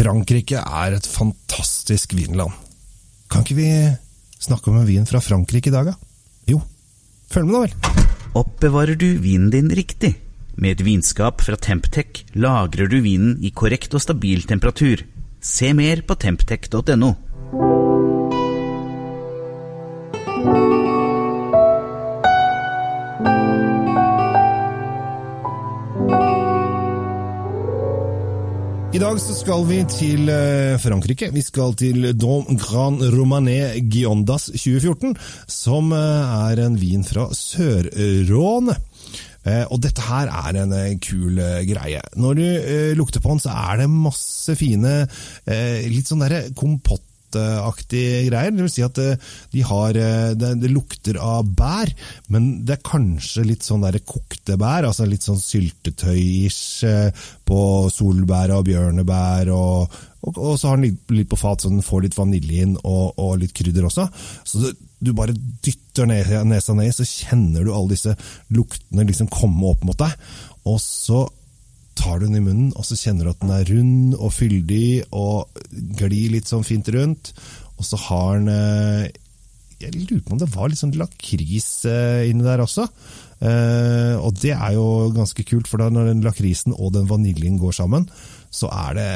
Frankrike er et fantastisk vinland. Kan ikke vi snakke om en vin fra Frankrike i dag, da? Jo, følg med da vel. Oppbevarer du vinen din riktig? Med et vinskap fra Temptec lagrer du vinen i korrekt og stabil temperatur. Se mer på temptec.no. I dag så skal vi til eh, Frankrike. Vi skal til Dom Grand Romané Giondas 2014, som eh, er en vin fra Sør-Råne. Eh, Og dette her er en kul greie. Når du lukter på den, så er det masse fine, litt sånn derre kompott aktige greier. Det vil si at eh, de har, eh, det, det lukter av bær, men det er kanskje litt sånn der kokte bær, altså litt sånn syltetøy-ish eh, på solbær og bjørnebær, og, og, og så har den litt på fat så den får litt vanilje inn og, og litt krydder også. Så det, du bare dytter nesa ned, så kjenner du alle disse luktene liksom komme opp mot deg, og så tar du den i munnen, og så kjenner du at den er rund og fyldig og glir litt sånn fint rundt. Og så har den eh, Jeg lurer på om det var litt sånn lakris eh, inni der også. Eh, og det er jo ganske kult, for da når den lakrisen og den vaniljen går sammen, så er det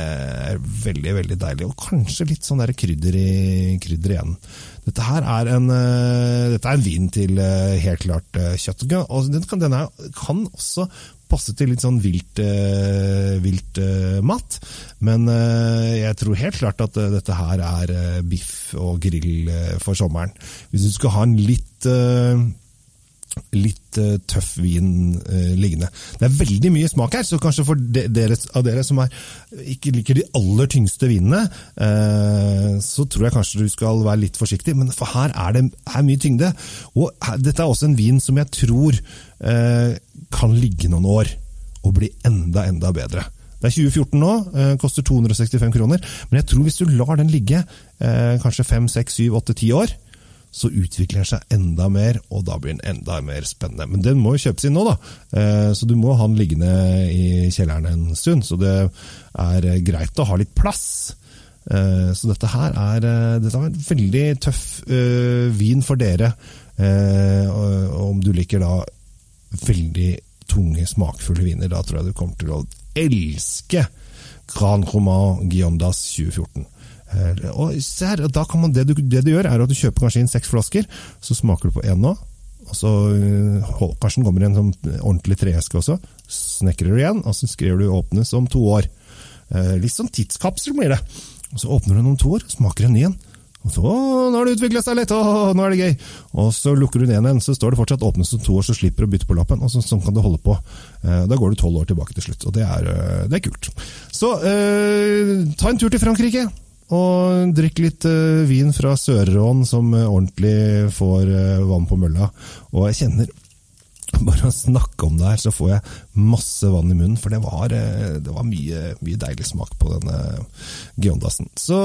veldig veldig deilig. Og kanskje litt sånn der krydder, i, krydder igjen. Dette her er en, eh, dette er en vin til eh, helt klart eh, kjøtt. Og den kan, den er, kan også passe til litt sånn vilt, vilt mat. Men jeg tror helt klart at dette her er biff og grill for sommeren. Hvis du skal ha en litt litt uh, tøff vin uh, liggende. Det er veldig mye smak her, så kanskje for de, dere, av dere som er, ikke liker de aller tyngste vinene, uh, så tror jeg kanskje du skal være litt forsiktig, men for her er det er mye tyngde. Og her, dette er også en vin som jeg tror kan ligge noen år og bli enda, enda bedre. Det er 2014 nå, koster 265 kroner, men jeg tror hvis du lar den ligge kanskje 5, 6, 7, 8, 10 år, så utvikler den seg enda mer, og da blir den enda mer spennende. Men den må jo kjøpes inn nå, da. Eh, Så du må ha den liggende i kjelleren en stund. Så det er eh, greit å ha litt plass. Eh, Så dette her er, dette er en veldig tøff vin for dere. Om du liker da veldig tunge, smakfulle viner, da tror jeg du kommer til å elske Grand Roman Giondas 2014. Og se her, da kan man, det, du, det du gjør, er at du kjøper kanskje inn seks flasker, så smaker du på én nå. Og så eh, hold- Kanskje den kommer i en sånn ordentlig treeske også. Snekrer du igjen, og så skriver du 'åpnes om to år'. Eh, Litt sånn tidskapsel blir det. Og Så åpner du den om to år, smaker en ny en. Og så, «Å, nå har det utviklet seg litt, å, nå er det gøy. Og så lukker du den igjen, så står det fortsatt åpnes om to år, så slipper du å bytte på lappen. Og så, sånn kan du holde på. Eh, Da går du tolv år tilbake til slutt, og det er, eh, det er kult. Så eh, ta en tur til Frankrike. Og drikk litt eh, vin fra Sør-Rån som eh, ordentlig får eh, vann på mølla. Og jeg kjenner bare å snakke om det her, så får jeg masse vann i munnen. For det var, det var mye, mye deilig smak på denne Giondasen. Så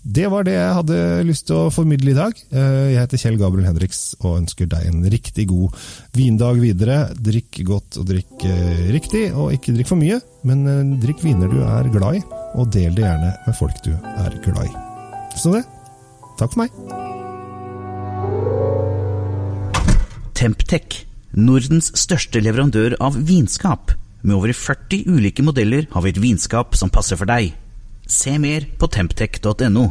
det var det jeg hadde lyst til å formidle i dag. Jeg heter Kjell Gabriel Henriks og ønsker deg en riktig god vindag videre. Drikk godt og drikk riktig, og ikke drikk for mye. Men drikk viner du er glad i, og del det gjerne med folk du er glad i. Så det. Takk for meg. Temptec, Nordens største leverandør av vinskap. Med over 40 ulike modeller har vi et vinskap som passer for deg. Se mer på temptec.no.